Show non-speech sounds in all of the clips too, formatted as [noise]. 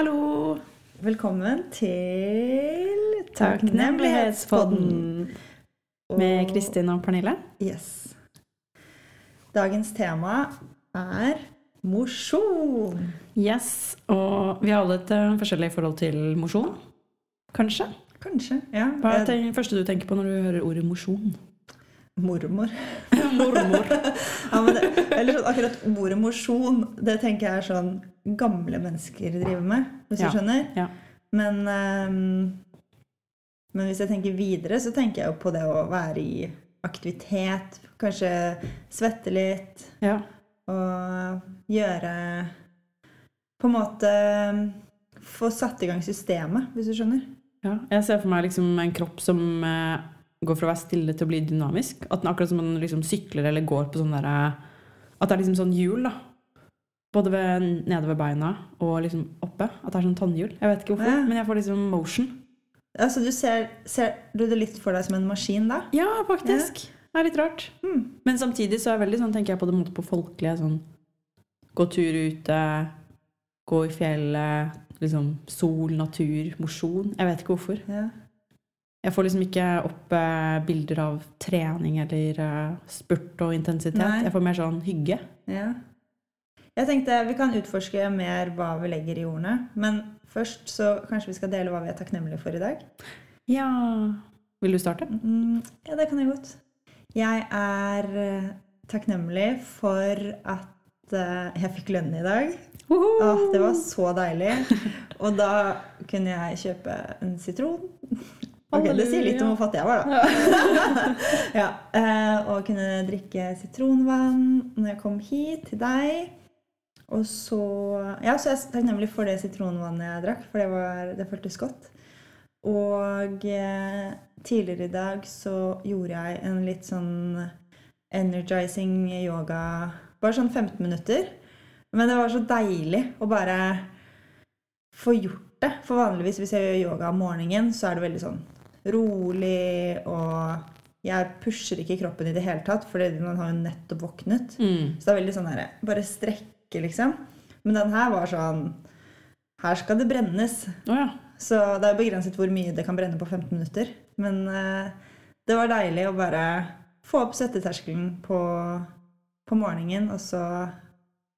Hallo! Velkommen til Takknemlighetspodden med Kristin og Pernille. Yes. Dagens tema er mosjon. Yes, Og vi har alle et eh, forskjellig forhold til mosjon. Kanskje? Kanskje. Ja. Hva er det første du tenker på når du hører ordet mosjon? Mormor. [laughs] Mormor. [laughs] Ja, men det, eller sånn, akkurat ordet mosjon, det tenker jeg er sånn gamle mennesker driver med, hvis Ja, du skjønner. ja. Men, um, men hvis jeg tenker videre, så tenker jeg jo på det å være i aktivitet. Kanskje svette litt. Ja. Og gjøre På en måte få satt i gang systemet, hvis du skjønner. ja. Jeg ser for meg liksom en kropp som eh, går fra å være stille til å bli dynamisk. At den akkurat som man liksom sykler eller går på sånn derre At det er liksom sånn hjul, da. Både ved, nede ved beina og liksom oppe. At det er sånn tannhjul. Jeg vet ikke hvorfor, Ja. men jeg får liksom motion. Altså, du ser, ser du det litt for deg som en maskin da? Ja, faktisk. Det er litt rart. Mm. Men samtidig så er veldig sånn, tenker jeg på det måte på folkelige. Sånn, gå tur ute, gå i fjellet, liksom sol, natur, mosjon. Jeg vet ikke hvorfor. Ja. Jeg får liksom ikke opp eh, bilder av trening eller eh, spurt og intensitet. Nei. Jeg får mer sånn hygge. ja. Jeg tenkte vi kan utforske mer hva vi legger i ordene. Men først så kanskje vi skal dele hva vi er takknemlige for i dag. Ja Vil du starte? Mm, ja, det kan jeg godt. Jeg er eh, takknemlig for at jeg fikk lønn i dag. Åh, det var så deilig. Og da kunne jeg kjøpe en sitron. Ok, Det sier litt om hvor fattig jeg var, da. [laughs] ja, eh, og kunne drikke sitronvann når jeg kom hit til deg. Og så Ja, så jeg er takknemlig for det sitronvannet jeg drakk, for det, var, det føltes godt. Og eh, tidligere i dag så gjorde jeg en litt sånn energizing yoga Bare sånn 15 minutter. Men det var så deilig å bare få gjort det. For vanligvis hvis jeg gjør yoga om morgenen, så er det veldig sånn rolig, og jeg pusher ikke kroppen i det hele tatt, for man har jo nettopp våknet. Mm. Så det er veldig sånn her, bare strekke, liksom. Men den her var sånn Her skal det brennes. Oh, ja. Så det er begrenset hvor mye det kan brenne på 15 minutter. Men eh, det var deilig å bare få opp svetteterskelen på, på morgenen, og så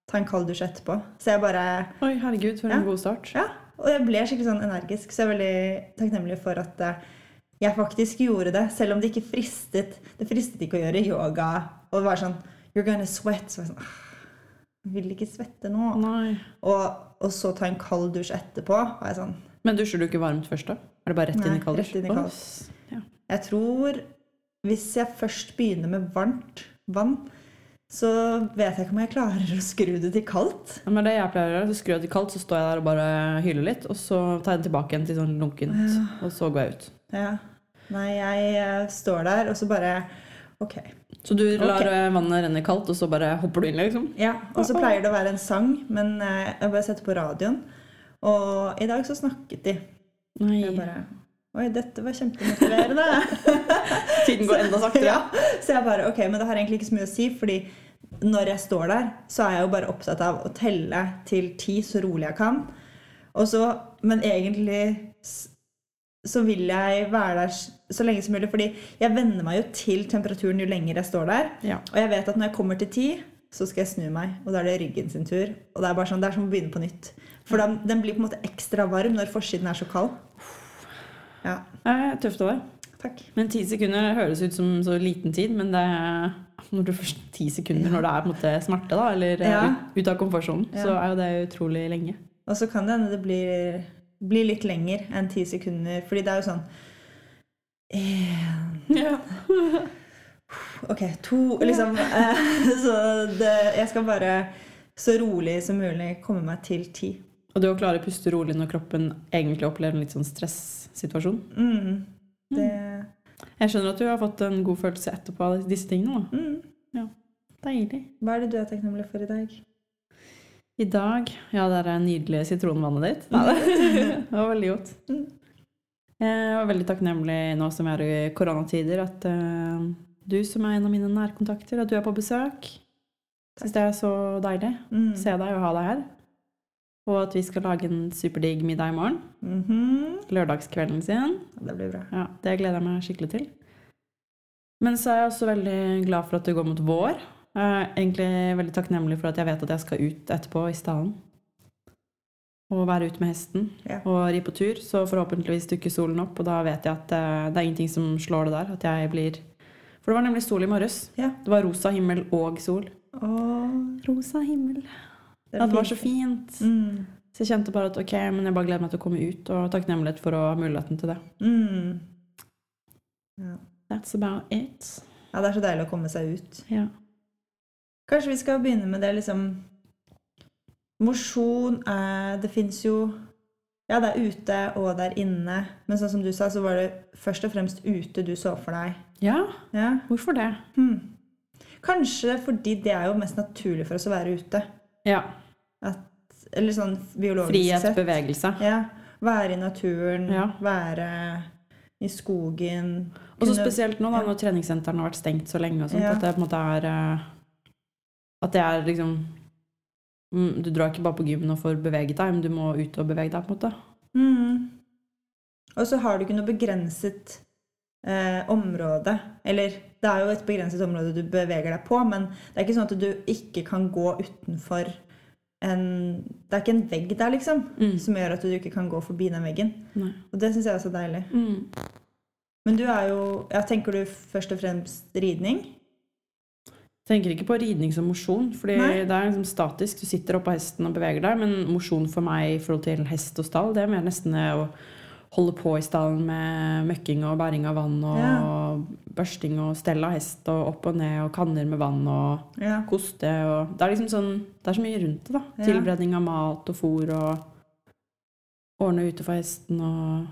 ta en kald dusj etterpå. Så jeg bare Oi, herregud, for en Ja. god start. Ja, og jeg ble skikkelig sånn energisk, så jeg er veldig takknemlig for at eh, jeg faktisk gjorde det, selv om det ikke fristet. Det fristet ikke å gjøre yoga. Og det var sånn You're gonna sweat. Så jeg sånn «Ah, Jeg vil ikke svette nå. Og, og så ta en kald dusj etterpå. Var jeg sånn Men dusjer du ikke varmt først, da? Er det bare rett inn i kalddusj? rett inn i kald. Ja. Jeg tror hvis jeg først begynner med varmt vann, så vet jeg ikke om jeg klarer å skru det til kaldt. Ja, men det jeg pleier å gjøre, så skrur jeg til kaldt, så står jeg der og bare hyler litt, og så tar jeg det tilbake igjen til sånn lunkent, Ja. og så går jeg ut. Ja. Nei, jeg eh, står der, og så bare Ok. Så du lar Ok. eh, vannet renne kaldt, og så bare hopper du inn, liksom? Ja, Og så pleier det å være en sang, men eh, jeg bare setter på radioen. Og i dag så snakket de. Nei. Jeg bare Oi, dette var kjempemotiverende. [laughs] Tiden går enda saktere. [laughs] ja. Så jeg bare Ok, men det har egentlig ikke så mye å si, fordi når jeg står der, så er jeg jo bare opptatt av å telle til ti så rolig jeg kan. Og så, men egentlig så vil jeg være der så lenge som mulig, fordi jeg venner meg jo til temperaturen jo lenger jeg står der. Ja. Og jeg vet at når jeg kommer til ti, så skal jeg snu meg, og da er det ryggen sin tur. Og det er bare sånn, det er som å begynne på nytt. For da, den blir på en måte ekstra varm når forsiden er så kald. Ja, Tøft år. takk. Men ti sekunder høres ut som så liten tid, men det er når du først ti sekunder når det er på en måte smerte, da, eller Ja. ut, ut av komfortsonen, Ja. så er jo det utrolig lenge. Og så kan det hende det blir, blir litt lenger enn ti sekunder. Fordi det er jo sånn en, Ja. [laughs] Ok, to Liksom. eh, [laughs] Så det, jeg skal bare så rolig som mulig komme meg til ti. Og det å klare å puste rolig når kroppen egentlig opplever en litt sånn stressituasjon. Mm. Det Jeg skjønner at du har fått en god følelse etterpå av disse tingene. Mm. Deilig. Hva er det du er takknemlig for i dag? I dag Ja, det er nydelige sitronvannet ditt. Ja, det [laughs] var veldig godt. Mm. Jeg var veldig takknemlig nå som vi er i koronatider, at eh, du som er en av mine nærkontakter, at du er på besøk. Syns det er så deilig. Mm. Se deg og ha deg her. Og at vi skal lage en superdigg middag i morgen. Mhm. Lørdagskvelden sin. Det blir bra. Ja, Det gleder jeg meg skikkelig til. Men så er jeg også veldig glad for at det går mot vår. Jeg er egentlig veldig takknemlig for at jeg vet at jeg skal ut etterpå i stallen. Og være ute med hesten Ja. og ri på tur. Så forhåpentligvis dukker solen opp, og da vet jeg at eh, det er ingenting som slår det der. At jeg blir For det var nemlig sol i morges. Ja. Det var rosa himmel og sol. Åh, Rosa himmel. det Ja, det var så fint. Mm. Så jeg kjente bare at ok, men jeg bare gleder meg til å komme ut, og takknemlighet for å ha muligheten til det. Mm. Ja. That's about it. ja, det er så deilig å komme seg ut. Ja. Kanskje vi skal begynne med det liksom Mosjon er Det fins jo Ja, det er ute og det er inne. Men sånn som du sa, så var det først og fremst ute du så for deg. ja, Ja. hvorfor det? Hmm. Kanskje fordi det er jo mest naturlig for oss å være ute. Ja. Eller sånn biologisk Frihet, sett. bevegelse. Ja. Være i naturen, Ja. være i skogen. Og så spesielt nå, da, når treningssentrene har vært stengt så lenge, og sånt, Ja. at det på en måte er eh, At det er liksom mm, Du drar ikke bare på gymmen og får beveget deg, men du må ut og bevege deg, på en måte. Mm. Og så har du ikke noe begrenset eh, område. Eller det er jo et begrenset område du beveger deg på, men det er ikke sånn at du ikke kan gå utenfor en Det er ikke en vegg der, liksom, Mm. som gjør at du ikke kan gå forbi den veggen. Nei. Og det syns jeg er så deilig. Mm. Men du er jo ja, Tenker du først og fremst ridning? Tenker ikke på ridning som mosjon, for det er liksom statisk. Du sitter oppå hesten og beveger deg, men mosjon for meg i forhold til hest og stall, det er mer nesten å holde på i stallen med møkking og bæring av vann og Ja. børsting og stell av hest og opp og ned og kanner med vann og Ja. koste og Det er liksom sånn Det er så mye rundt det, da. Ja. Tilberedning av mat og fôr og ordne ute for hesten og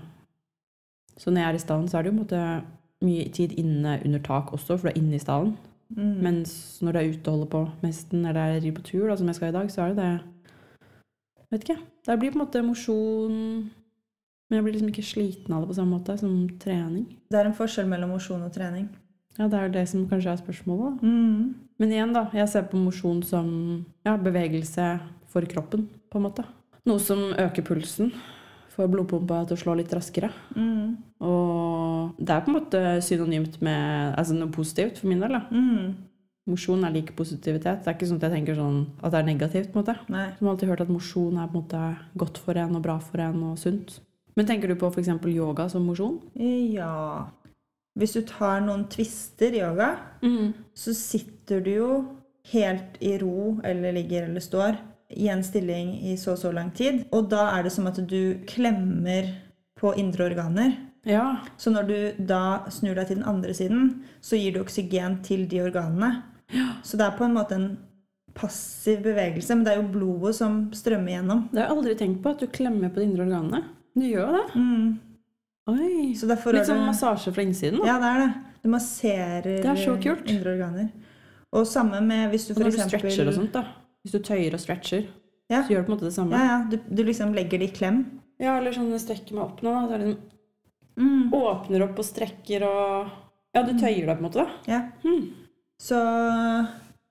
Så når jeg er i stallen, så er det jo på en måte mye tid inne under tak også, for du er inne i stallen. Mm. Mens når du er ute og holder på med hesten, eller er rir på tur, da, som jeg skal i dag, så er det det Vet ikke. Det blir på en måte mosjon Men jeg blir liksom ikke sliten av det på samme måte som trening. Det er en forskjell mellom mosjon og trening. Ja, det er det som kanskje er spørsmålet. Mm. Men igjen, da. Jeg ser på mosjon som ja, bevegelse for kroppen, på en måte. Noe som øker pulsen. Får blodpumpa til å slå litt raskere. Mm. Og det er på en måte synonymt med altså noe positivt for min del. da. Mm. Mosjon er lik positivitet. Det er ikke sånn at jeg tenker sånn at det er negativt. på en måte. Nei. Som har alltid hørt at mosjon er på en måte godt for en og bra for en og sunt. Men tenker du på f.eks. yoga som mosjon? Ja Hvis du tar noen twister i yoga, så sitter du jo helt i ro, eller ligger eller står, i en stilling i så og så lang tid. Og da er det som at du klemmer på indre organer. Ja. Så når du da snur deg til den andre siden, så gir du oksygen til de organene. Så det er på en måte en passiv bevegelse, men det er jo blodet som strømmer gjennom. Det har jeg aldri tenkt på, at du klemmer på de indre organene. Du gjør jo det. Mm. Oi. Så Litt som sånn det massasje fra innsiden. da. Ja, det er det. Du masserer Det indre organer. Og samme med hvis du f.eks. når du stretcher og sånt, da. Hvis du tøyer og stretcher, Ja. så gjør du på en måte det samme. Ja, ja. Du, du liksom legger det i klem. Ja, eller sånn jeg strekker meg opp nå, da. Så er det liksom Mm. åpner opp og strekker og Ja, du tøyer deg på en måte, da. Ja. Mm. Så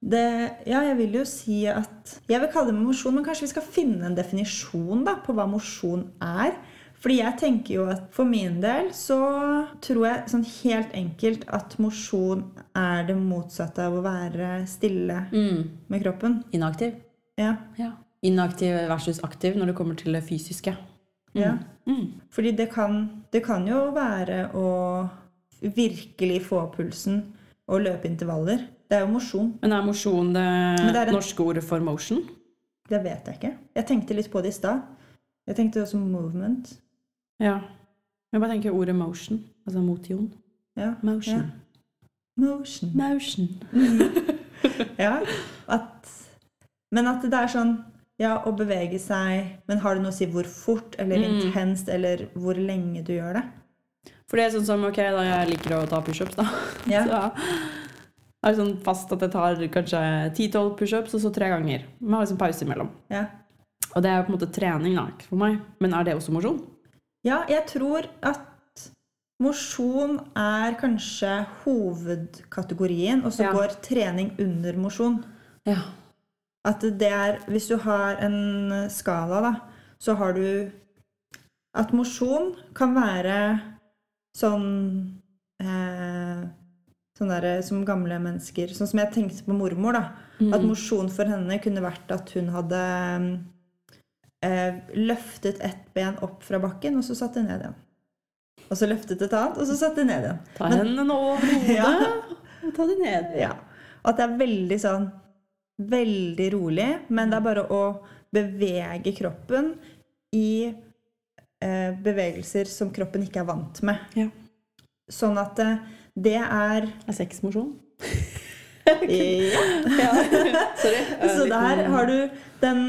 det Ja, jeg vil jo si at Jeg vil kalle det mosjon, men kanskje vi skal finne en definisjon da, på hva mosjon er. Fordi jeg tenker jo at for min del så tror jeg sånn helt enkelt at mosjon er det motsatte av å være stille Mm. med kroppen. Inaktiv. Ja. Ja. Inaktiv versus aktiv når det kommer til det fysiske. Mm. ja. Mm. Fordi det kan, det kan jo være å virkelig få pulsen og løpe intervaller. Det er jo mosjon. Men er mosjon det, det er en- norske ordet for motion? Det vet jeg ikke. Jeg tenkte litt på det i stad. Jeg tenkte også movement. Ja. Jeg bare tenker ordet motion. Altså motion. Ja. Motion. Motion. Motion. [laughs] Ja. At, men at det er sånn ja, å bevege seg Men har det noe å si hvor fort eller Mm. intenst eller hvor lenge du gjør det? For det er sånn som ok, da jeg liker å ta pushups, da. Ja. [laughs] Så er det sånn fast at jeg tar kanskje 10-12 pushups, og så tre ganger. Med liksom pause imellom. Ja. Og det er jo på en måte trening da, ikke for meg. Men er det også mosjon? Ja, jeg tror at mosjon er kanskje hovedkategorien, og så Ja. går trening under mosjon. Ja. At det er Hvis du har en skala, da, så har du At mosjon kan være sånn eh, Sånn derre som gamle mennesker Sånn som jeg tenkte på mormor, da. Mm. At mosjon for henne kunne vært at hun hadde løftet ett ben opp fra bakken, og så satt det ned igjen. Og så løftet et annet, og så satt det ned igjen. Ta hendene over [laughs] hodet Ja. og ta det ned. Ja. At det er veldig sånn Veldig rolig, men det er bare å bevege kroppen i eh, bevegelser som kroppen ikke er vant med. Ja. Sånn at eh, det er Er sexmosjon? [laughs] ja. [laughs] Ja. Sorry. Så der har du den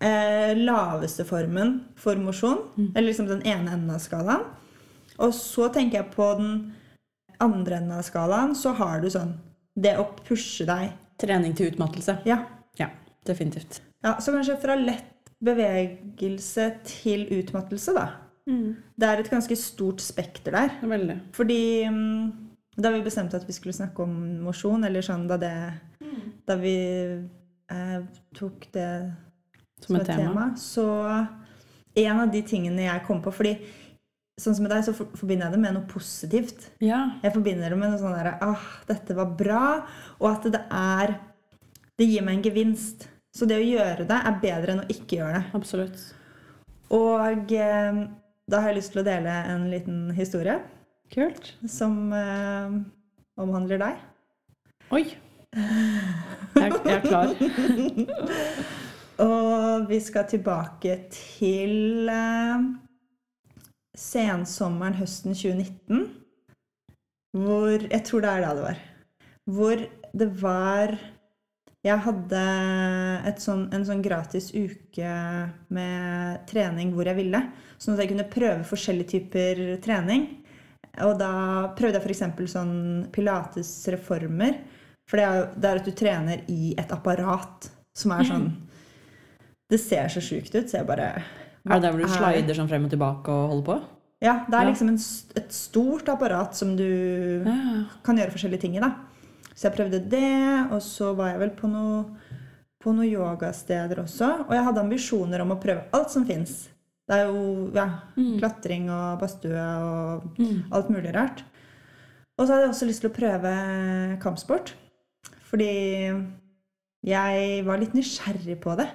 eh, laveste formen for mosjon, Mm. eller liksom den ene enden av skalaen. Og så tenker jeg på den andre enden av skalaen, så har du sånn det å pushe deg. Trening til utmattelse. Ja. Ja, definitivt. ja så kanskje fra lett bevegelse til utmattelse, da. Det er et ganske stort spekter der. Veldig. Fordi mm, da vi bestemte at vi skulle snakke om mosjon, eller sånn da det Da vi eh, tok det Som et tema. så en av de tingene jeg kom på Fordi sånn som med deg, så forbinder jeg det med noe positivt. Ja. Jeg forbinder det med noe sånn derre ah, dette var bra, og at det er Det gir meg en gevinst. Så det å gjøre det er bedre enn å ikke gjøre det. Absolutt. Og eh, da har jeg lyst til å dele en liten historie Kult. som eh, omhandler deg. Oi. Jeg, jeg er klar. [laughs] Og vi skal tilbake til eh, sensommeren høsten 2019. Hvor Jeg tror det er da det var. Hvor det var Jeg hadde et sånn, en sånn gratis uke med trening hvor jeg ville. Sånn at jeg kunne prøve forskjellige typer trening. Og da prøvde jeg f.eks. sånn pilatesreformer. For det er, det er at du trener i et apparat som er sånn Det ser så sjukt ut, så jeg bare Er det der hvor du er- slider sånn frem og tilbake og holder på? Ja, det er liksom en, et stort apparat som du Ja. kan gjøre forskjellige ting i. da. Så jeg prøvde det, og så var jeg vel på noe på noen yogasteder også. Og jeg hadde ambisjoner om å prøve alt som fins. Det er jo ja, Mm. klatring og badstue og Mm. alt mulig rart. Og så hadde jeg også lyst til å prøve kampsport. Fordi jeg var litt nysgjerrig på det.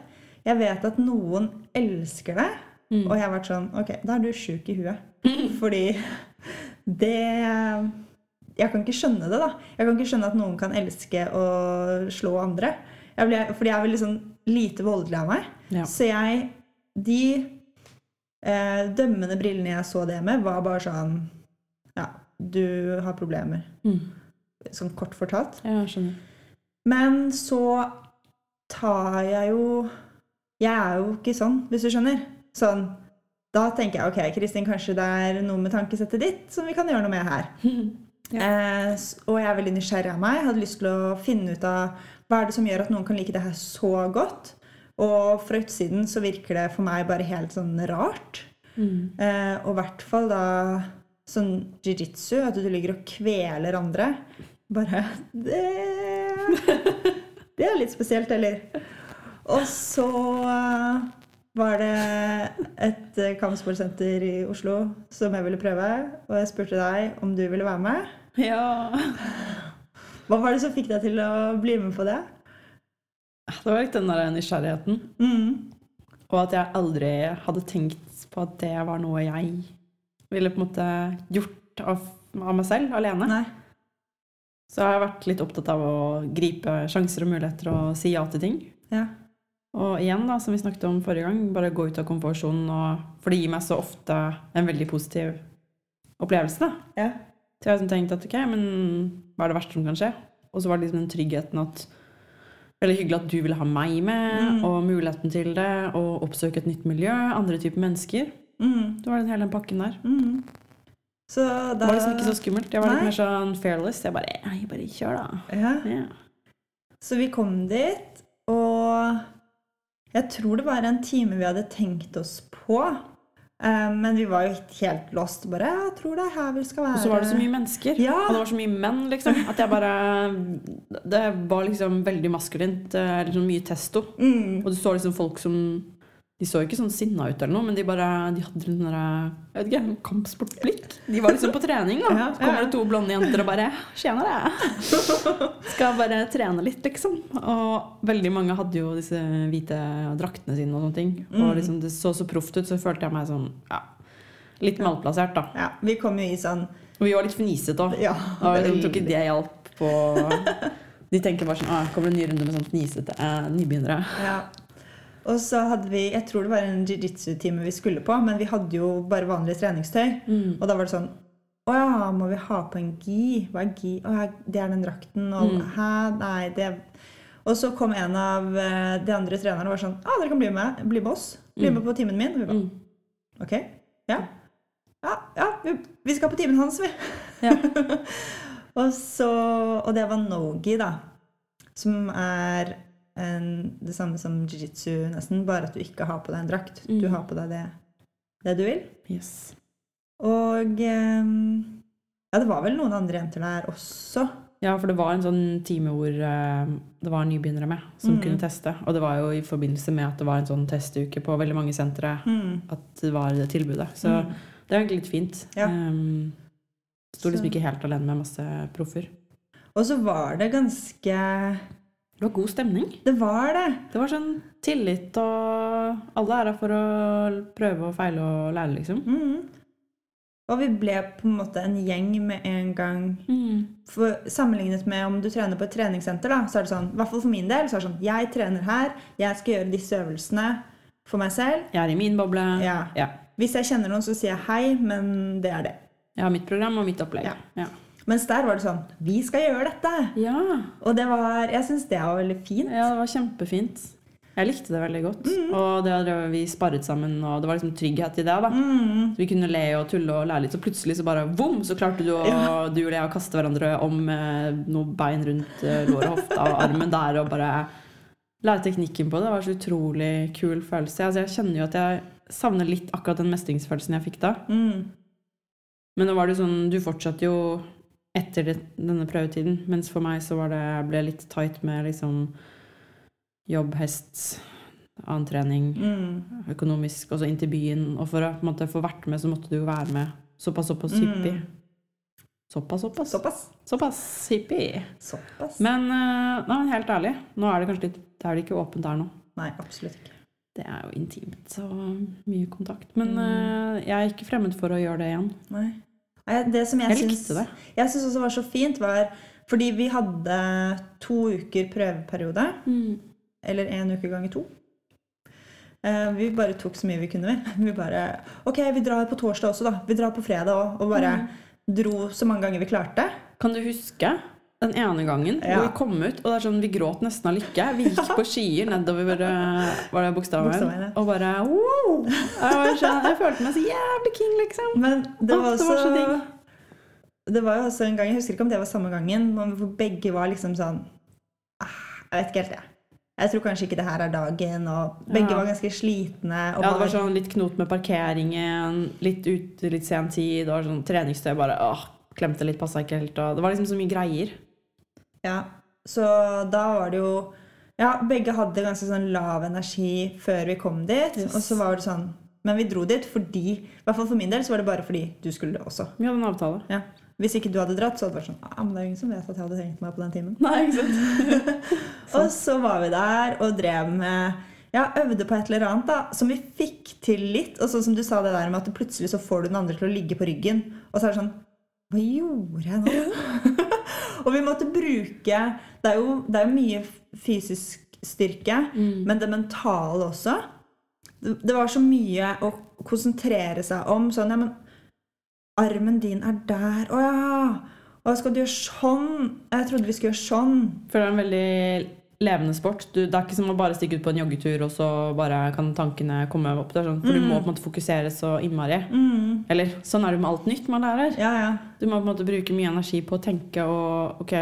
Jeg vet at noen elsker det, Mm. og jeg har vært sånn Ok, da er du sjuk i huet. [laughs] Fordi det Jeg kan ikke skjønne det, da. Jeg kan ikke skjønne at noen kan elske å slå andre. Jeg ble, fordi jeg er veldig sånn lite voldelig av meg. Ja. Så jeg De eh, dømmende brillene jeg så det med, var bare sånn Ja, du har problemer. Mm. Sånn kort fortalt. Ja, skjønner. Men så tar jeg jo Jeg er jo ikke sånn, hvis du skjønner. Sånn, da tenker jeg ok, Kristin, kanskje det er noe med tankesettet ditt som vi kan gjøre noe med her. [laughs] Eh, og jeg er veldig nysgjerrig av meg. Jeg hadde lyst til å finne ut av hva er det som gjør at noen kan like det her så godt. Og fra utsiden så virker det for meg bare helt sånn rart. Mm. Eh, og i hvert fall da sånn jiu-jitsu, at du ligger og kveler andre. Bare Det, [laughs] det er litt spesielt, eller? Og så eh, var det et eh, kampsportsenter i Oslo som jeg ville prøve. Og jeg spurte deg om du ville være med. Ja. Hva var det som fikk deg til å bli med på det? Det var litt den der nysgjerrigheten. Mm. Og at jeg aldri hadde tenkt på at det var noe jeg ville på en måte gjort av, av meg selv, alene. Nei. Så jeg har vært litt opptatt av å gripe sjanser og muligheter og si ja til ting. Ja. Og igjen, da, som vi snakket om forrige gang, bare gå ut av komfortsonen. og- For det gir meg så ofte en veldig positiv opplevelse. da. Ja. Så jeg har liksom tenkt at ok, men hva er det verste som kan skje? Og så var det liksom den tryggheten at Veldig hyggelig at du ville ha meg med, Mm. og muligheten til det, og oppsøke et nytt miljø, andre typer mennesker. Mm. Det var den hele den pakken der. Mm. Så da Det var liksom ikke så skummelt. Jeg var litt mer sånn fearless. Jeg bare jeg bare kjør, da. ja. Ja. Så vi kom dit, og jeg tror det var en time vi hadde tenkt oss på. Eh, men vi var jo helt lost. Bare, jeg tror det er her vi skal være. Og så var det så mye mennesker. Ja. Og det var så mye menn, liksom. At jeg bare Det var liksom veldig maskulint. Liksom mye testo. Mm. Og du så liksom folk som De så ikke sånn sinna ut eller noe, men de bare De hadde den der Jeg vet ikke, kampsportblikk. De var liksom på trening, da. Så kommer det to blonde jenter og bare Tjener jeg. [laughs] Skal bare trene litt, liksom. Og veldig mange hadde jo disse hvite draktene sine og sånne ting. Og Mm. liksom det så så proft ut, så følte jeg meg sånn Ja. Litt malplassert, da. Ja, vi kom jo i sånn Og vi var litt fnisete òg. Ja, Jeg tror ikke det hjalp på [laughs] De tenker bare sånn Kommer det en ny runde med sånn fnisete eh, nybegynnere? Ja. Og så hadde vi Jeg tror det var en jiu-jitsu-time vi skulle på, men vi hadde jo bare vanlig treningstøy. Mm. Og da var det sånn Å ja, må vi ha på en gi? Hva er gi? Å det er den drakten. Og Mm. hæ? Nei, det Og så kom en av eh, de andre trenerne og var sånn Ja, dere kan bli med, bli med oss. Bli Mm. med på timen min. Og vi bare Mm. Ok. Ja. Ja, ja vi, vi skal på timen hans, vi. Ja. [laughs] og så Og det var no-gi, da. Som er en, det samme som jiu-jitsu, nesten. Bare at du ikke har på deg en drakt. Du Mm. har på deg det, det du vil. Yes. Og ehm, Ja, det var vel noen andre jenter der også. Ja, for det var en sånn time hvor eh, det var nybegynnere med som Mm. kunne teste. Og det var jo i forbindelse med at det var en sånn testuke på veldig mange sentre Mm. at det var det tilbudet. Så Mm. det er egentlig litt fint. Ja. Um, Sto liksom ikke helt alene med masse proffer. Og så var det ganske Det var god stemning. Det var det. Det var sånn tillit og Alle er her for å prøve og feile og lære, liksom. Mm. Og vi ble på en måte en gjeng med en gang. For Sammenlignet med om du trener på et treningssenter, da, så er det sånn, i hvert fall for min del, så er det sånn Jeg trener her, jeg skal gjøre disse øvelsene for meg selv. Jeg er i min boble. Ja. Ja. Hvis jeg kjenner noen, så sier jeg hei, men det er det. Jeg har mitt program og mitt opplegg. Ja. Ja. Mens der var det sånn Vi skal gjøre dette! ja. Og det var Jeg syns det var veldig fint. Ja, det var kjempefint. Jeg likte det veldig godt. Mm. Og det, vi sparret sammen, og det var liksom trygghet i det. da. Mm. Så vi kunne le og tulle og lære litt, og plutselig så bare vom, så klarte du, å, Ja. du og jeg å kaste hverandre om eh, noe bein rundt eh, låret og hofta og armen der, og bare lære teknikken på det. Det var så utrolig kul følelse. Altså, jeg kjenner jo at jeg savner litt akkurat den mestringsfølelsen jeg fikk da. Mm. Men nå var det sånn, du fortsatte jo etter det, denne prøvetiden, mens for meg så var det, ble litt tight med liksom jobb, hest, annen trening, Mm. økonomisk, og så inn til byen. Og for å måte, få vært med, så måtte du jo være med såpass, såpass Mm. hyppig. Såpass, såpass. Såpass. Såpass hyppig. Såpass. Men eh, nei, helt ærlig, nå er det kanskje litt Det er det ikke åpent der nå. Nei, absolutt ikke. Det er jo intimt, så mye kontakt. Men Mm. eh, jeg er ikke fremmed for å gjøre det igjen. Nei. Nei, Det som jeg, Jeg syns likte det. Jeg syns også var så fint, var fordi vi hadde to uker prøveperiode. Eller én uke ganger to. Eh, vi bare tok så mye vi kunne. vi. [laughs] Vi bare Ok, vi drar på torsdag også, da. Vi drar på fredag òg. Og bare dro så mange ganger vi klarte. Kan du huske den ene gangen Ja. hvor vi kom ut, og det er sånn, vi gråt nesten av lykke? Vi gikk på skier nedover eh, var det bokstaven, og bare wow! Jeg, var sånn, jeg følte meg så jævlig king, liksom. Men det var, var det var så digg. Det var jo også en gang, Jeg husker ikke om det var samme gangen, men hvor begge var liksom sånn ah, Jeg vet ikke helt, jeg. Jeg tror kanskje ikke det her er dagen, og begge Ja. var ganske slitne. Ja, det var sånn litt knot med parkeringen, litt ute, litt sen tid, og sånn treningstøy bare åh, klemte litt, passa ikke helt, og det var liksom så mye greier. Ja, så da var det jo Ja, begge hadde ganske sånn lav energi før vi kom dit. Yes. Og så var det sånn Men vi dro dit fordi I hvert fall for min del så var det bare fordi du skulle det også. Vi hadde en avtale. Ja. Hvis ikke du hadde dratt, så hadde det vært sånn ah, men det er ingen som vet at jeg hadde tenkt meg på den timen. Nei, ikke sant? [laughs] Og så var vi der og drev med ja, øvde på et eller annet da, som vi fikk til litt. Og sånn som du sa det der med at plutselig så får du den andre til å ligge på ryggen. Og så er det sånn Hva gjorde jeg nå? [laughs] og vi måtte bruke Det er jo, det er jo mye fysisk styrke, Mm. men det mentale også. Det, det var så mye å konsentrere seg om. Sånn, ja, men armen din er der. Å ja! Og skal du gjøre sånn? Jeg trodde vi skulle gjøre sånn. For det er en veldig levende sport. Du, det er ikke som å bare stikke ut på en joggetur, og så bare kan tankene komme opp. Det er sånn, for du må på en måte fokusere så innmari. Mm. Eller sånn er det med alt nytt man lærer. Ja, ja. Du må på en måte bruke mye energi på å tenke, og ok,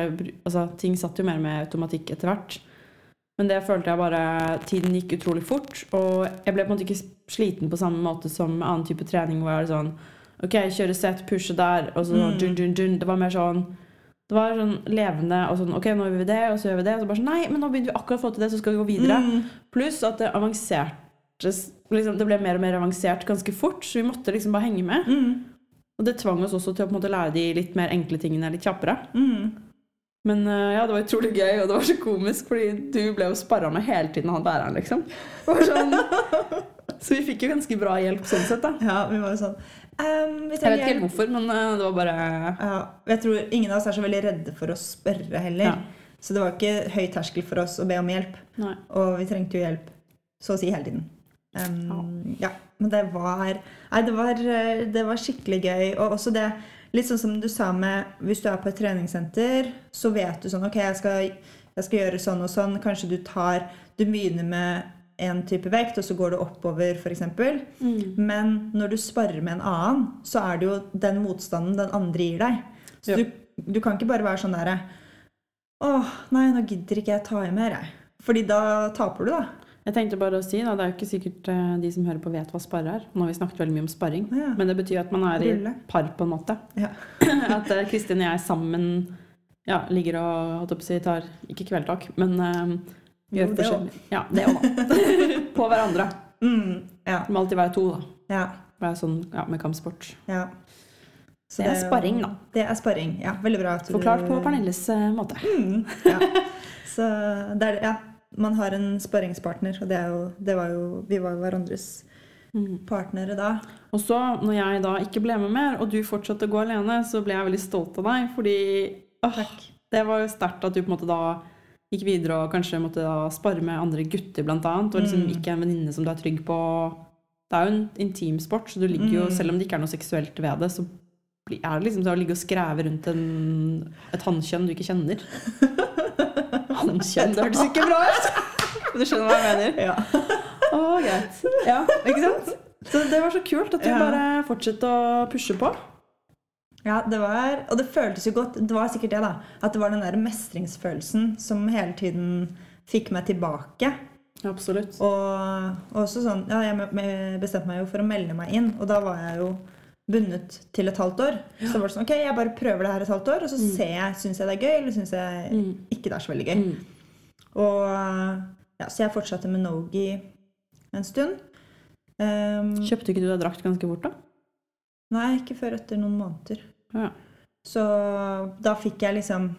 altså, ting satt jo mer med automatikk etter hvert. Men det følte jeg bare Tiden gikk utrolig fort. Og jeg ble på en måte ikke sliten på samme måte som annen type trening. Hvor jeg er sånn OK, kjøre set, pushe der, og så Mm. dun, dun, dun. Det var mer sånn det var sånn levende og sånn OK, nå gjør vi det, og så gjør vi det. Og så bare sånn Nei, men nå begynte vi akkurat å få til det, så skal vi gå videre. Mm. Pluss at det avanserte liksom, Det ble mer og mer avansert ganske fort, så vi måtte liksom bare henge med. Mm. Og det tvang oss også til å på en måte lære de litt mer enkle tingene litt kjappere. Mm. Men eh, ja, det var utrolig gøy, og det var så komisk, fordi du ble jo sparra med hele tiden, han læreren, liksom. Det var sånn, [laughs] så vi fikk jo ganske bra hjelp sånn sett, da. Ja, vi var jo sånn Um, vi Jeg vet ikke helt hvorfor, men eh, det var bare Ja, jeg tror ingen av oss er så veldig redde for å spørre heller. Ja. Så det var ikke høy terskel for oss å be om hjelp. Nei. Og vi trengte jo hjelp så å si hele tiden. Um, ja. Men det var Nei, det var, eh, det var skikkelig gøy. Og også det Litt sånn som du sa med Hvis du er på et treningssenter, så vet du sånn Ok, jeg skal, jeg skal gjøre sånn og sånn. Kanskje du tar Du begynner med en type vekt, og så går du oppover, f.eks. Mm. Men når du sparer med en annen, så er det jo den motstanden den andre gir deg. Så Ja. du, du kan ikke bare være sånn derre Åh, nei, nå gidder ikke jeg ta i mer, jeg. Fordi da taper du, da. Jeg tenkte bare å si, da, Det er jo ikke sikkert eh, de som hører på, vet hva sparre er. Nå har vi snakket veldig mye om sparring. Ja. Men det betyr at man er i par, på en måte. Ja. [clears throat] At eh, Kristin og jeg sammen ja, ligger og holdt å si, tar ikke kveldtak, men Jo, gjør det forskjellig. Ja, det òg, da. [laughs] på hverandre. Mm, ja, Det må alltid være to, da. ja, er sånn ja, med kampsport. ja. Så Det er sparring, da. Det er sparring, ja. Veldig bra. at du- Forklart på Pernilles eh, måte. Mm, ja. Så det er, ja, man har en sparringspartner, og det, jo, det var jo Vi var jo hverandres Mm. partnere da. Og så, når jeg da ikke ble med mer, og du fortsatte å gå alene, så ble jeg veldig stolt av deg, fordi åh, det var jo sterkt at du på en måte da gikk videre og kanskje måtte spare med andre gutter, blant annet, og liksom Mm. ikke en venninne som du er trygg på. Det er jo en intim sport, så du ligger jo, Mm. selv om det ikke er noe seksuelt ved det, så er det liksom til å ligge og skreve rundt en, et hannkjønn du ikke kjenner. [laughs] Hannkjønn, det hørtes ikke bra ut! [laughs] Du skjønner hva jeg mener? Ja. [laughs] Å, greit. Ja, ikke sant? Så det var så kult at du bare fortsatte å pushe på. Ja, det var, og det føltes jo godt. Det var sikkert det, da. At det var den der mestringsfølelsen som hele tiden fikk meg tilbake. Absolutt. Og også sånn Ja, jeg bestemte meg jo for å melde meg inn, og da var jeg jo bundet til et halvt år. Så det var sånn Ok, jeg bare prøver det her et halvt år, og så Mm. ser jeg Syns jeg det er gøy, eller syns jeg Mm. ikke det er så veldig gøy. Mm. Og ja, Så jeg fortsatte med Nogi en stund. Um, Kjøpte ikke du deg drakt ganske fort, da? Nei, ikke før etter noen måneder. Ja. Så da fikk jeg liksom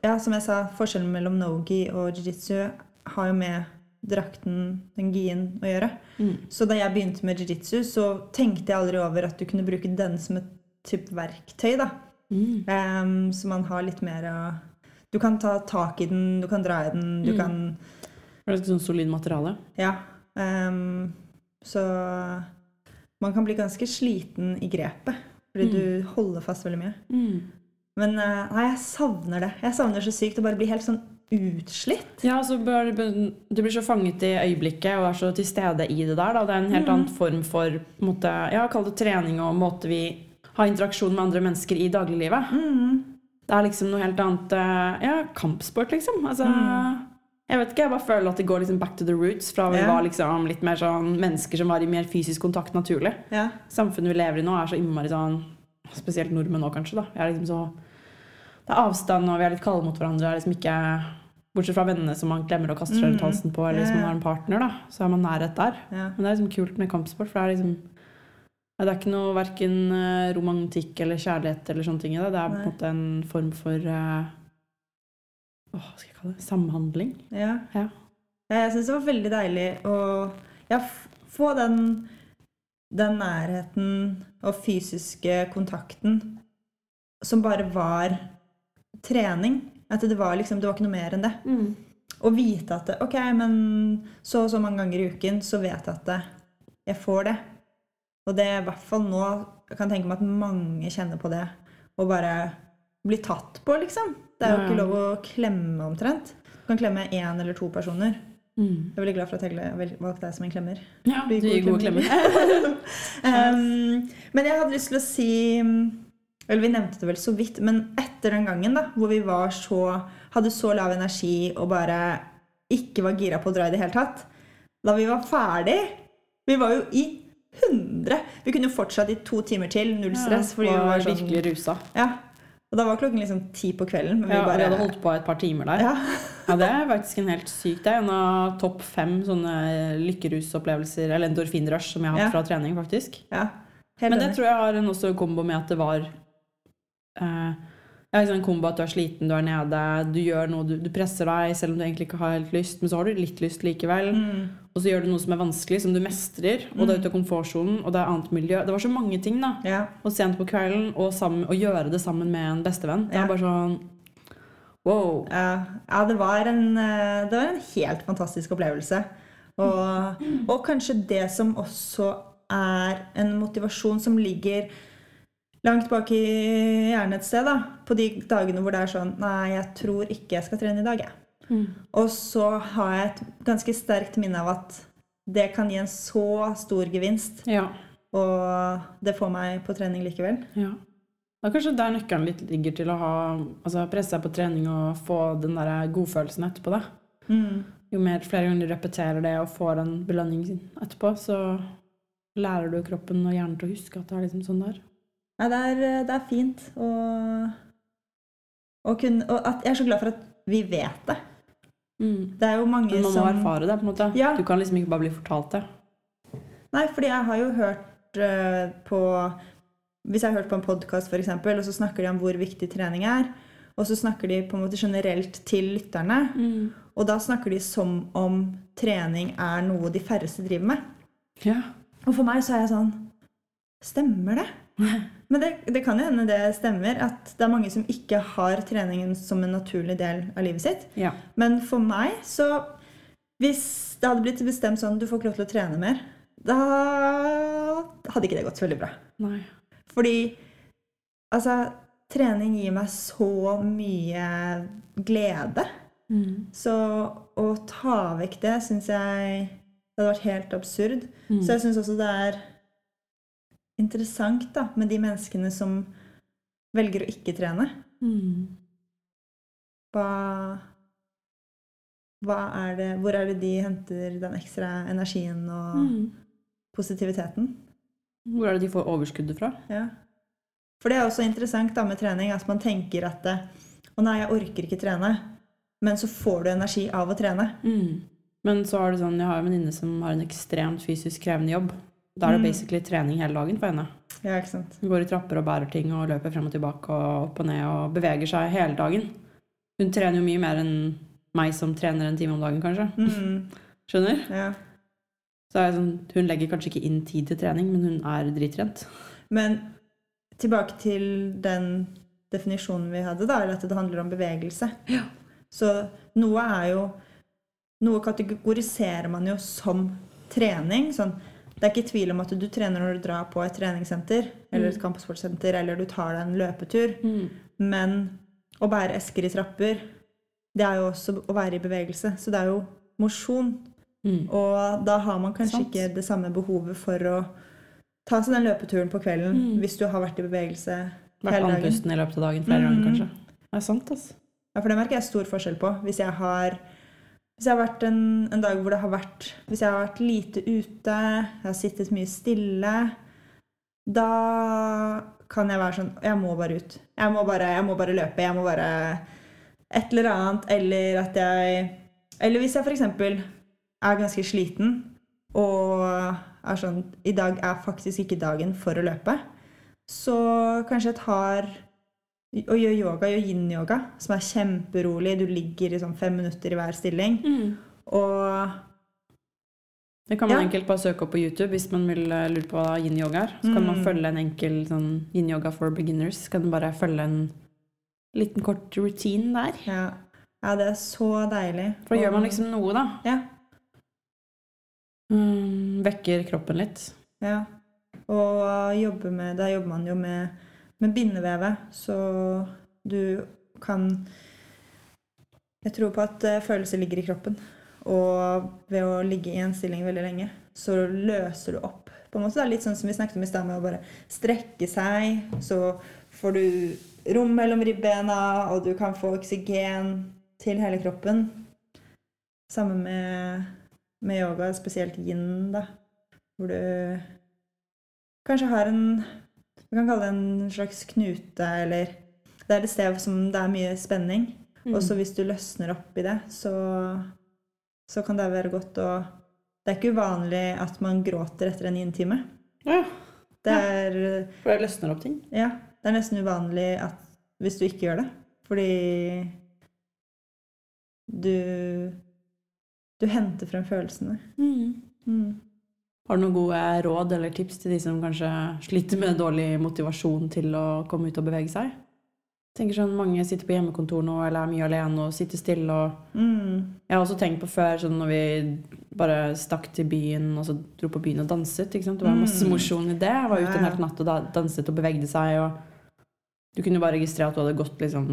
Ja, som jeg sa, forskjellen mellom nogi og jiu-jitsu har jo med drakten, den gien, å gjøre. Mm. Så da jeg begynte med jiu-jitsu, så tenkte jeg aldri over at du kunne bruke den som et type verktøy, da. Mm. Um, så man har litt mer å Du kan ta tak i den, du kan dra i den, du Mm. kan Det er et sånn solid materiale. Ja. Um, så man kan bli ganske sliten i grepet. Fordi Mm. du holder fast veldig mye. Mm. Men eh, nei, jeg savner det. Jeg savner det så sykt å bare bli helt sånn utslitt. Ja, så bør, Du blir så fanget i øyeblikket og er så til stede i det der. Da. Det er en helt mm. annen form for måte, ja, kall det trening og måte vi har interaksjon med andre mennesker i dagliglivet. Mm. Det er liksom noe helt annet eh, Ja, kampsport, liksom. Altså, Mm. Jeg vet ikke, jeg bare føler at det går liksom back to the roots fra vi Ja. var liksom litt mer sånn mennesker som var i mer fysisk kontakt naturlig. Ja. Samfunnet vi lever i nå, er så innmari sånn Spesielt nordmenn nå, kanskje. da. Er liksom så, det er avstand, og vi er litt kalde mot hverandre. Er liksom ikke, Bortsett fra vennene som man glemmer å kaste seg rundt Mm. halsen på, eller hvis Ja, man har en partner, da, så er man nærhet der. ja. Men det er liksom kult med kampsport, for det er liksom Det er ikke noe verken eh, romantikk eller kjærlighet eller sånne ting i det. Det er på en måte en form for eh, åh, hva skal jeg kalle det? Samhandling. ja. Ja. Jeg syns det var veldig deilig å ja, få den, den nærheten og fysiske kontakten som bare var trening. At det var liksom, det var ikke noe mer enn det. Å vite at det, ok, men så og så mange ganger i uken så vet jeg at det, jeg får det. Og det er i hvert fall nå Jeg kan tenke meg at mange kjenner på det. Å bare bli tatt på, liksom. Det er jo Ja, ja. ikke lov å klemme omtrent. Du kan klemme én eller to personer. Mm. Jeg er veldig glad for at jeg valgte deg som en klemmer. Ja, Du gir gode klemmer. [laughs] Um, men jeg hadde lyst til å si Eller vi nevnte det vel så vidt, men etter den gangen da, hvor vi var så, hadde så lav energi og bare ikke var gira på å dra i det hele tatt. Da vi var ferdig Vi var jo i 100. Vi kunne jo fortsatt i to timer til, null stress. fordi vi var sånn, virkelig rusa. ja. Og da var klokken liksom ti på kvelden. Men Ja, vi bare hadde holdt på et par timer der. ja. [laughs] Ja, Det er faktisk en helt syk Det er en av topp fem sånne lykkerusopplevelser, eller endorfinrush, som jeg har hatt Ja. fra trening, faktisk. ja. Men det tror jeg har en også kombo med at det var eh, ja, liksom en kombo at du er sliten, du er nede, du gjør noe, du, du presser deg selv om du egentlig ikke har helt lyst, men så har du litt lyst likevel. Mm. Og så gjør du noe som er vanskelig, som du mestrer, og det er ute av komfortsonen, og det er annet miljø. Det var så mange ting, da. Ja. Og sent på kvelden, og, sammen, og gjøre det sammen med en bestevenn. Det Ja. er bare sånn Wow. Ja, ja det, var en, eh, det var en helt fantastisk opplevelse. Og, og kanskje det som også er en motivasjon som ligger langt bak i hjernen et sted. da, På de dagene hvor det er sånn Nei, jeg tror ikke jeg skal trene i dag, jeg. Mm. Og så har jeg et ganske sterkt minne av at det kan gi en så stor gevinst. Ja. Og det får meg på trening likevel. ja. Det er kanskje der nøkkelen litt ligger til å ha, altså presse seg på trening og få den der godfølelsen etterpå. da. Mm. Jo mer flere ganger du repeterer det og får en belønning etterpå, så lærer du kroppen og hjernen til å huske at det er liksom sånn der. Nei, det er, det er fint. Og, å kunne og at jeg er så glad for at vi vet det. Mm. Det er jo mange som man må som erfare det, på en måte. Ja. Du kan liksom ikke bare bli fortalt det. Nei, fordi jeg har jo hørt uh, på Hvis jeg har hørt på en podkast, f.eks., og så snakker de om hvor viktig trening er, og så snakker de på en måte generelt til lytterne, og da snakker de som om trening er noe de færreste driver med. Ja. Og for meg så er jeg sånn Stemmer det? [laughs] Men det, det kan jo hende det stemmer, at det er mange som ikke har treningen som en naturlig del av livet sitt. ja. Men for meg så Hvis det hadde blitt bestemt sånn du får ikke lov til å trene mer, da hadde ikke det gått så veldig bra. Nei. Fordi altså Trening gir meg så mye glede. Mm. Så å ta vekk det syns jeg det hadde vært helt absurd. Mm. Så jeg syns også det er interessant da, med de menneskene som velger å ikke trene. Mm. Hva, hva er det, hvor er det de henter den ekstra energien og Mm. positiviteten? Hvor er det de får overskuddet fra? Ja. For det er også interessant da med trening at man tenker at det, å nei, jeg orker ikke trene. Men så får du energi av å trene. Mm. Men så er det sånn, jeg har en venninne som har en ekstremt fysisk krevende jobb. Da er det Mm. basically trening hele dagen for henne. Ja, ikke sant? Hun går i trapper og bærer ting og løper frem og tilbake og opp og ned og beveger seg hele dagen. Hun trener jo mye mer enn meg som trener en time om dagen, kanskje. Mm, [laughs] Skjønner? ja. Så sånn, hun legger kanskje ikke inn tid til trening, men hun er drittrent. Men tilbake til den definisjonen vi hadde, da, eller at det handler om bevegelse. Ja. Så noe er jo Noe kategoriserer man jo som trening. Sånn, det er ikke tvil om at du trener når du drar på et treningssenter eller et Mm. kampsportsenter, eller du tar deg en løpetur. Men å bære esker i trapper, det er jo også å være i bevegelse. Så det er jo mosjon. Mm. Og da har man kanskje Sant. ikke det samme behovet for å ta seg den løpeturen på kvelden Mm. hvis du har vært i bevegelse Vært hele dagen. andpusten i løpet av dagen flere ganger, Mm. kanskje. Det er sant, altså. Ja, for det merker jeg stor forskjell på. Hvis jeg har, hvis jeg har vært en, en dag hvor det har vært Hvis jeg har vært lite ute, jeg har sittet mye stille, da kan jeg være sånn Jeg må bare ut. Jeg må bare, jeg må bare løpe. Jeg må bare Et eller annet. Eller at jeg Eller hvis jeg f.eks. er ganske sliten og er sånn I dag er faktisk ikke dagen for å løpe. Så kanskje jeg tar og gjøre yoga, gjør yin-yoga, som er kjemperolig. Du ligger i sånn fem minutter i hver stilling. Og Det kan man Ja. enkelt bare søke opp på YouTube hvis man vil eh, lure på hva yin-yoga er. Så kan man Mm. følge en enkel sånn yin-yoga for beginners. Så kan man bare følge en liten kort routine der. ja, ja, det er så deilig. For da gjør man liksom noe, da. Ja. Mm, vekker kroppen litt. ja. Og jobber med Da jobber man jo med, med bindevevet, så du kan Jeg tror på at eh, følelser ligger i kroppen. Og ved å ligge i en stilling veldig lenge, så løser du opp. På en måte Det er litt sånn som vi snakket om i stad, med å bare strekke seg. Så får du rom mellom ribbena, og du kan få oksygen til hele kroppen. Samme med, med yoga, spesielt yin, da. Hvor du kanskje har en Vi kan kalle det en slags knute, eller Det er et sted som det er mye spenning. Mm. Og så hvis du løsner opp i det, så, så kan det være godt å Det er ikke uvanlig at man gråter etter en yin-time. Ja, Det Ja. er for det løsner opp ting. Ja, det er nesten uvanlig at, hvis du ikke gjør det. Fordi du Du henter frem følelsene. Mm. Har du noen gode råd eller tips til de som kanskje sliter med dårlig motivasjon til å komme ut og bevege seg? Jeg tenker sånn, Mange sitter på hjemmekontor nå eller er mye alene og sitter stille. og Mm. Jeg har også tenkt på før, sånn når vi bare stakk til byen og så dro på byen og danset. Det var masse Mm. mosjon i det. Jeg var ute en hel natt og danset og bevegde seg. og Du kunne bare registrere at du hadde gått liksom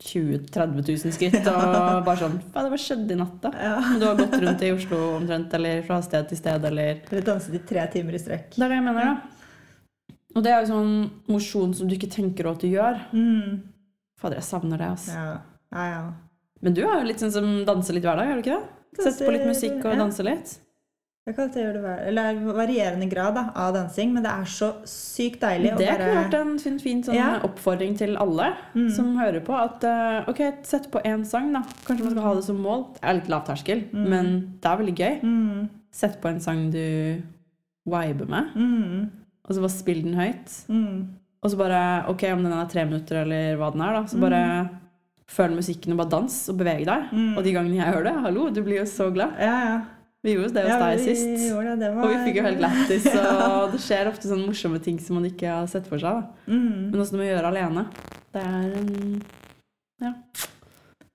20 000-30 000 skritt. Og [laughs] bare sånn Hva det skjedde i natt, da? Ja. Du har gått rundt i Oslo omtrent, eller fra sted til sted, eller Eller danset i tre timer i strekk. Det er det jeg mener, da. Og det er jo sånn mosjon som du ikke tenker at du gjør. Mm. Fader, jeg savner det, altså. Ja. ja, ja. Men du er jo litt sånn som danser litt hver dag, er du ikke det? Sett på litt musikk og danser litt. litt. Jeg kan alltid gjøre det eller er varierende grad da, av dansing, men det er så sykt deilig. Det kunne vært en fin, fin sånn Ja. oppfordring til alle Mm. som hører på. At uh, ok, sett på én sang, da. Kanskje man skal ha det som mål. Det er litt lavterskel, Mm. men det er veldig gøy. mm. Sett på en sang du viber med, Mm. og så bare spill den høyt. Mm. Og så bare Ok, om den er tre minutter, eller hva den er, da, så bare føl musikken og bare dans og beveg deg. Mm. Og de gangene jeg hører det, hallo, du blir jo så glad. Ja, ja. Vi gjorde det hos ja, deg sist. det. Det var... Og vi fikk jo helt lættis, og [laughs] det skjer ofte sånne morsomme ting som man ikke har sett for seg. Mm. Men også det med å gjøre alene. Det er en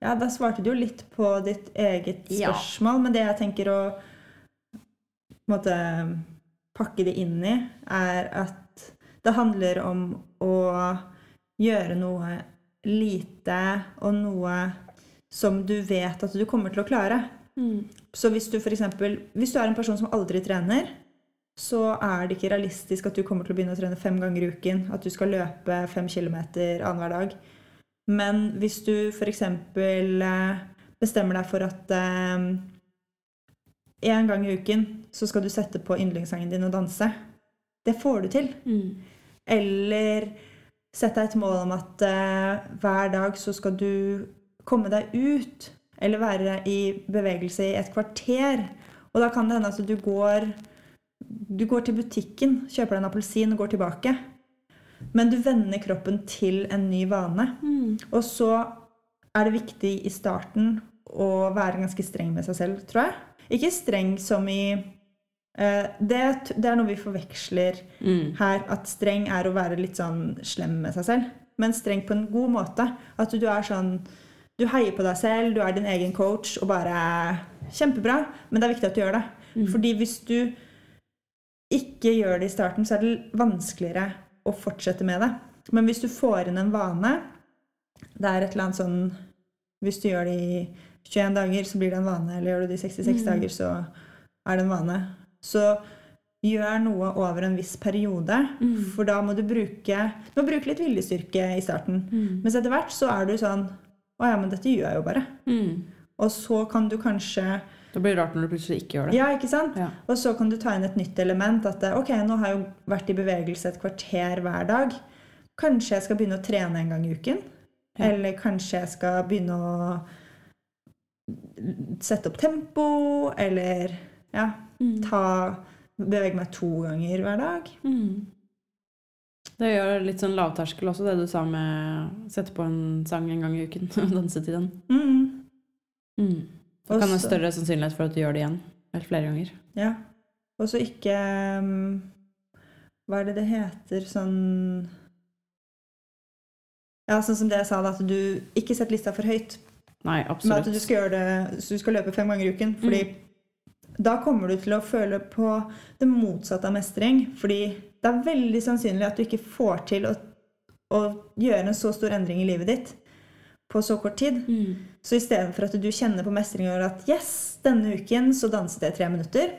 Ja, da svarte du jo litt på ditt eget Ja. spørsmål, men det jeg tenker å måte, pakke det inn i, er at det handler om å gjøre noe lite og noe som du vet at du kommer til å klare. mm. Så hvis du for eksempel, hvis du er en person som aldri trener, så er det ikke realistisk at du kommer til å begynne å trene fem ganger i uken. At du skal løpe fem kilometer annenhver dag. Men hvis du f.eks. bestemmer deg for at én gang i uken så skal du sette på yndlingssangen din og danse, det får du til. Mm. Eller sett deg et mål om at eh, hver dag så skal du komme deg ut. Eller være i bevegelse i et kvarter. Og da kan det hende at du går Du går til butikken, kjøper deg en appelsin og går tilbake. Men du vender kroppen til en ny vane. Mm. Og så er det viktig i starten å være ganske streng med seg selv, tror jeg. Ikke streng som i uh, det, det er noe vi forveksler Mm. her at streng er å være litt sånn slem med seg selv. Men streng på en god måte. At du er sånn Du heier på deg selv, du er din egen coach og bare Kjempebra, men det er viktig at du gjør det. Mm. Fordi hvis du ikke gjør det i starten, så er det vanskeligere å fortsette med det. Men hvis du får inn en vane Det er et eller annet sånn Hvis du gjør det i 21 dager, så blir det en vane. Eller gjør du det i 66 Mm. dager, så er det en vane. Så gjør noe over en viss periode. Mm. For da må du bruke, du må bruke litt viljestyrke i starten. Mm. Mens etter hvert så er du sånn Å ja, men dette gjør jeg jo bare. Mm. Og så kan du kanskje Det blir rart når du plutselig ikke gjør det. Ja, ikke sant? Ja. Og så kan du ta inn et nytt element. At ok, nå har jeg jo vært i bevegelse et kvarter hver dag. Kanskje jeg skal begynne å trene en gang i uken? Ja. Eller kanskje jeg skal begynne å sette opp tempo? Eller ja, Mm. ta Bevege meg to ganger hver dag. Mm. Det gjør litt sånn lavterskel også, det du sa med å sette på en sang en gang i uken [laughs] og danse til den. Mm. Mm. Det kan være større sannsynlighet for at du gjør det igjen. Eller flere ganger. Ja. Og så ikke um, Hva er det det heter? Sånn Ja, sånn som det jeg sa, da, at du ikke setter lista for høyt. Nei, Med at absolutt. du skal det Så du skal løpe fem ganger i uken. Fordi da kommer du til å føle på det motsatte av mestring. Fordi det er veldig sannsynlig at du ikke får til å, å gjøre en så stor endring i livet ditt på så kort tid. Mm. Så istedenfor at du kjenner på mestring over at yes, denne uken så danset jeg tre minutter,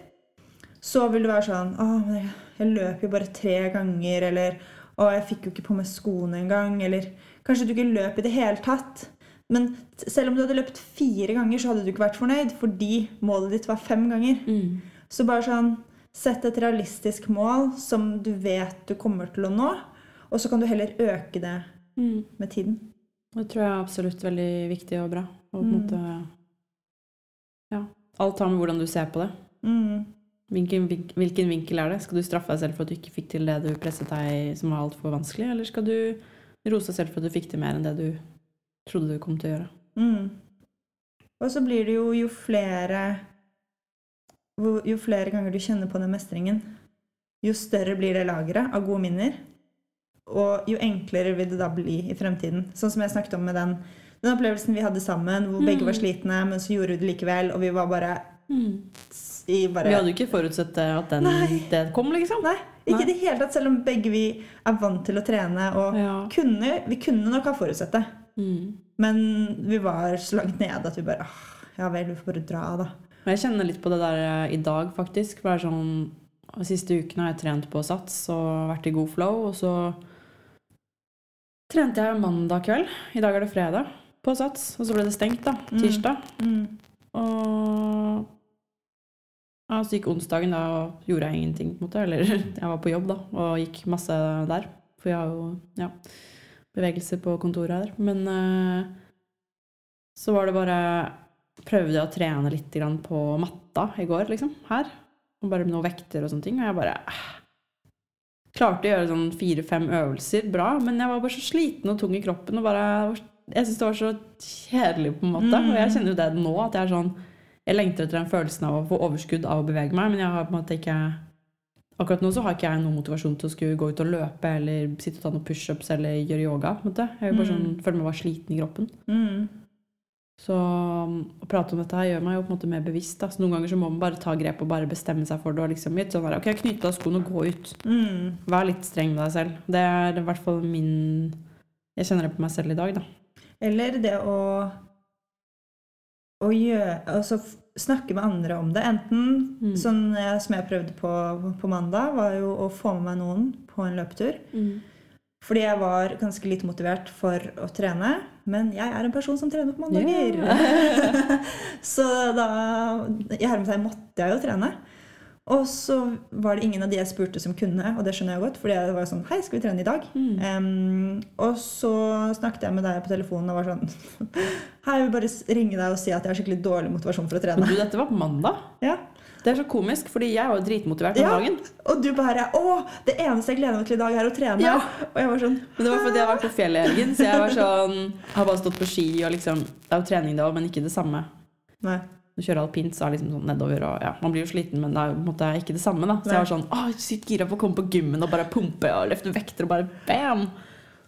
så vil du være sånn Å, men jeg, jeg løp jo bare tre ganger, eller Å, jeg fikk jo ikke på meg skoene engang, eller Kanskje du ikke løp i det hele tatt, Men selv om du hadde løpt fire ganger, så hadde du ikke vært fornøyd fordi målet ditt var fem ganger. Mm. Så bare sånn Sett et realistisk mål som du vet du kommer til å nå, og så kan du heller øke det Mm. med tiden. Det tror jeg er absolutt veldig viktig og bra. Og på en Mm. måte Ja. Alt har med hvordan du ser på det. Mm. Hvilken, hvilken vinkel er det? Skal du straffe deg selv for at du ikke fikk til det du presset deg som var altfor vanskelig, eller skal du rose deg selv for at du fikk til mer enn det du trodde du kom til å gjøre? Mm. Og så blir det jo jo flere Jo flere ganger du kjenner på den mestringen, jo større blir det lageret av gode minner. Og jo enklere vil det da bli i fremtiden. Sånn som jeg snakket om med den, den opplevelsen vi hadde sammen, hvor begge var Mm. slitne, men så gjorde vi det likevel, og vi var bare i bare Vi hadde jo ikke forutsett at den, det kom, liksom. Nei, ikke i det hele tatt, selv om begge vi er vant til å trene. Og Ja. kunne, vi kunne nok ha forutsett det. Mm. Men vi var så langt nede at vi bare «Åh, Ja vel, vi får bare dra, da. Men jeg kjenner litt på det der eh, i dag, faktisk. For det er sånn De siste ukene har jeg trent på sats og vært i god flow, og så trente jeg mandag kveld. I dag er det fredag. På sats. Og så ble det stengt, da. Mm. Tirsdag. Mm. Og ja, så gikk onsdagen, da gjorde jeg ingenting, på en måte. Eller [laughs] jeg var på jobb, da, og gikk masse der. For jeg har jo ja, bevegelse på kontoret her. Men uh, så var det bare Prøvde å trene litt på matta i går, liksom. Her. Og bare med noen vekter og sånne ting. Og jeg bare uh, Klarte å gjøre sånn fire-fem øvelser bra, men jeg var bare så sliten og tung i kroppen. og bare Jeg syns det var så kjedelig, på en måte. Mm. Og jeg kjenner jo det nå, at jeg er sånn jeg lengter etter den følelsen av å få overskudd av å bevege meg, men jeg har på en måte ikke Akkurat nå så har ikke jeg noen motivasjon til å skulle gå ut og løpe eller sitte og ta noen pushups eller gjøre yoga. måte. Jeg vil bare Mm. sånn, føler meg bare sliten i kroppen. Mm. Så um, å prate om dette her gjør meg jo på en måte mer bevisst. Da. Så noen ganger så må man bare ta grep og bare bestemme seg for det. og liksom litt sånn der, ok, Knytte av skoene og gå ut. Mm. Vær litt streng med deg selv. Det er i hvert fall min Jeg kjenner det på meg selv i dag, da. Eller det å, å gjøre, altså snakke med andre om det. Enten Mm. sånn jeg, som jeg prøvde på på mandag, var jo å få med meg noen på en løpetur. Fordi jeg var ganske litt motivert for å trene. Men jeg er en person som trener på mandager. [laughs] så da i hermetegn måtte jeg jo trene. Og så var det ingen av de jeg spurte som kunne, og det skjønner jeg godt. fordi jeg var sånn Hei, skal vi trene i dag? Mm. Um, og så snakket jeg med deg på telefonen og var sånn [laughs] Hei, jeg vil bare ringe deg og si at jeg har skikkelig dårlig motivasjon for å trene. du, dette var på mandag. Ja. Det er så komisk, fordi jeg var jo dritmotivert den Ja. dagen. Og du bare Å, det eneste jeg gleder meg til i dag, er å trene. Ja. Og jeg var sånn Men det var fordi jeg var på fjellet i helgen, så jeg var sånn Har bare stått på ski og liksom Det er jo trening òg, men ikke det samme. Nei. Du kjører alpint, så er det liksom sånn nedover og ja, Man blir jo sliten, men det er jo på en måte ikke det samme, da. Så jeg var sånn Å, sykt gira på å komme på gymmen og bare pumpe og løfte vekter og bare bam!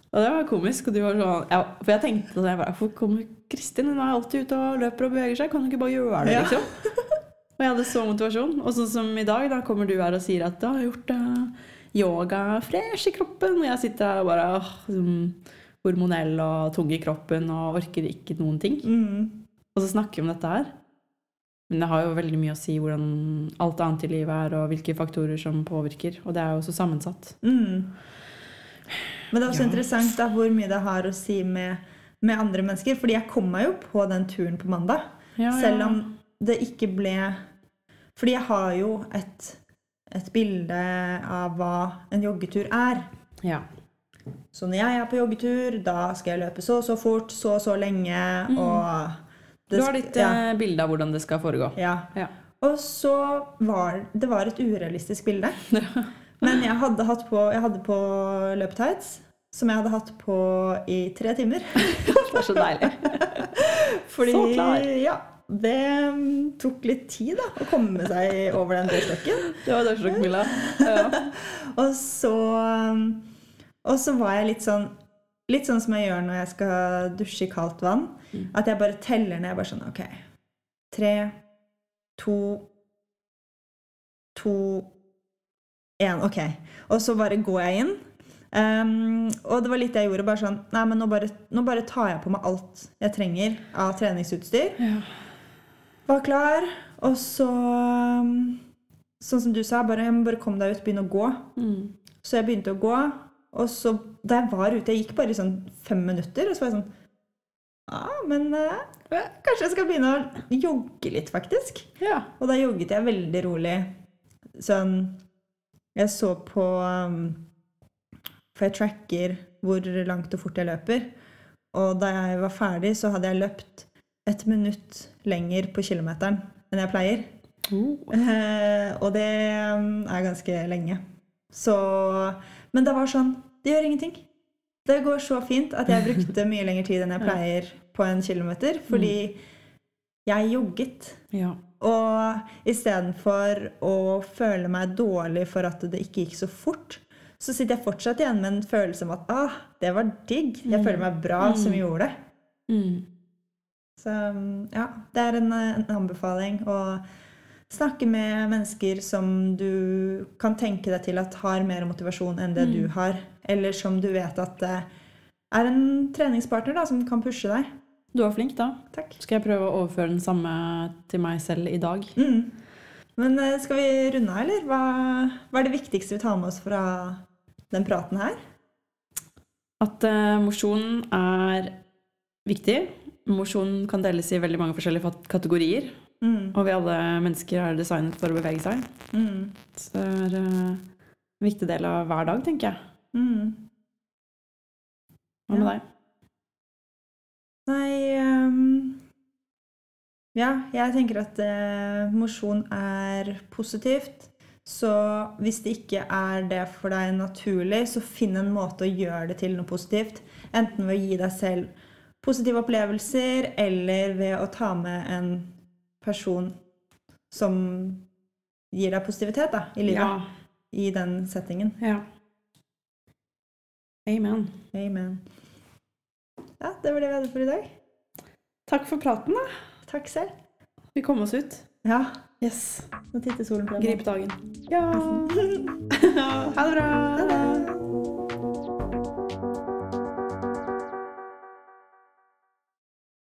Og det var komisk. Og du var sånn ja, For jeg tenkte sånn Hvorfor kommer Kristin? Hun er alltid ute og løper og beveger seg. Kan hun ikke bare gjøre det, Ja. liksom? [laughs] Og jeg hadde så motivasjon. Og sånn som i dag, da kommer du her og sier at du har gjort uh, yoga fresh i kroppen. Og jeg sitter her og bare uh, sånn hormonell og tung i kroppen og orker ikke noen ting. Mm. Og så snakker vi om dette her. Men det har jo veldig mye å si hvordan alt annet i livet er, og hvilke faktorer som påvirker. Og det er jo så sammensatt. Mm. Men det er også Ja. interessant da, hvor mye det har å si med, med andre mennesker. Fordi jeg kom meg jo på den turen på mandag. Selv om det ikke ble Fordi jeg har jo et, et bilde av hva en joggetur er. Ja. Så når jeg er på joggetur, da skal jeg løpe så og så fort, så og så lenge, Mm. Du har ditt ja, eh, bilde av hvordan det skal foregå. ja. Ja. Og så var det var et urealistisk bilde. [laughs] Men jeg hadde, hatt på, jeg hadde på løpetights, som jeg hadde hatt på i tre timer. [laughs] Det er så deilig. [laughs] Fordi, Så klar. Ja, det mm, tok litt tid da, å komme seg over den dørstokken. Det var dørstokkmila. Ja. Og så, um, og så var jeg litt sånn Litt sånn som jeg gjør når jeg skal dusje i kaldt vann. Mm. At jeg bare teller ned. bare sånn, Ok. Tre, to, to, én. Ok. Og så bare går jeg inn. Um, og det var litt jeg gjorde. bare sånn, nei, men nå bare, nå bare tar jeg på meg alt jeg trenger av treningsutstyr. Ja. Var klar. Og så um, Sånn som du sa, bare, bare kom deg ut, begynn å gå. Mm. Så jeg begynte å gå. Og så, da jeg var ute Jeg gikk bare sånn fem minutter, og så var jeg sånn Ja, men eh, kanskje jeg skal begynne å jogge litt, faktisk. Ja. Og da jogget jeg veldig rolig. Sånn Jeg så på um, For jeg tracker hvor langt og fort jeg løper. Og da jeg var ferdig, så hadde jeg løpt et minutt lenger på kilometeren enn jeg pleier. Uh. Eh, og det um, er ganske lenge. Så Men det var sånn Det gjør ingenting. Det går så fint at jeg brukte mye lengre tid enn jeg [laughs] pleier på en kilometer, fordi jeg jogget. Ja. Og istedenfor å føle meg dårlig for at det ikke gikk så fort, så sitter jeg fortsatt igjen med en følelse om at ah, det var digg. Jeg føler meg bra som gjorde det. Mm. Så ja, det er en, en anbefaling å snakke med mennesker som du kan tenke deg til at har mer motivasjon enn det du har. Eller som du vet at det er en treningspartner da, som kan pushe deg. Du var flink, da. Takk. Skal jeg prøve å overføre den samme til meg selv i dag? Mm. Men eh, skal vi runde av, eller? Hva, hva er det viktigste vi tar med oss fra den praten her? At uh, mosjon er viktig. Mosjon kan deles i veldig mange forskjellige kategorier. Mm. Og vi alle mennesker er designet for å bevege seg. Mm. Så det er uh, en viktig del av hver dag, tenker jeg. Mm. Hva med Ja. deg? Nei um, Ja, jeg tenker at uh, mosjon er positivt. Så hvis det ikke er det for deg naturlig, så finn en måte å gjøre det til noe positivt. Enten ved å gi deg selv positive opplevelser, eller ved å ta med en person som gir deg positivitet da, i livet. Ja. I den settingen. ja. Amen. Amen. Ja, det var det vi hadde for i dag. Takk for praten, da. Takk selv. Vi kom oss ut. Ja, Yes. nå titter solen på deg. Grip dagen. Ja. [laughs] ha det bra. Ha det.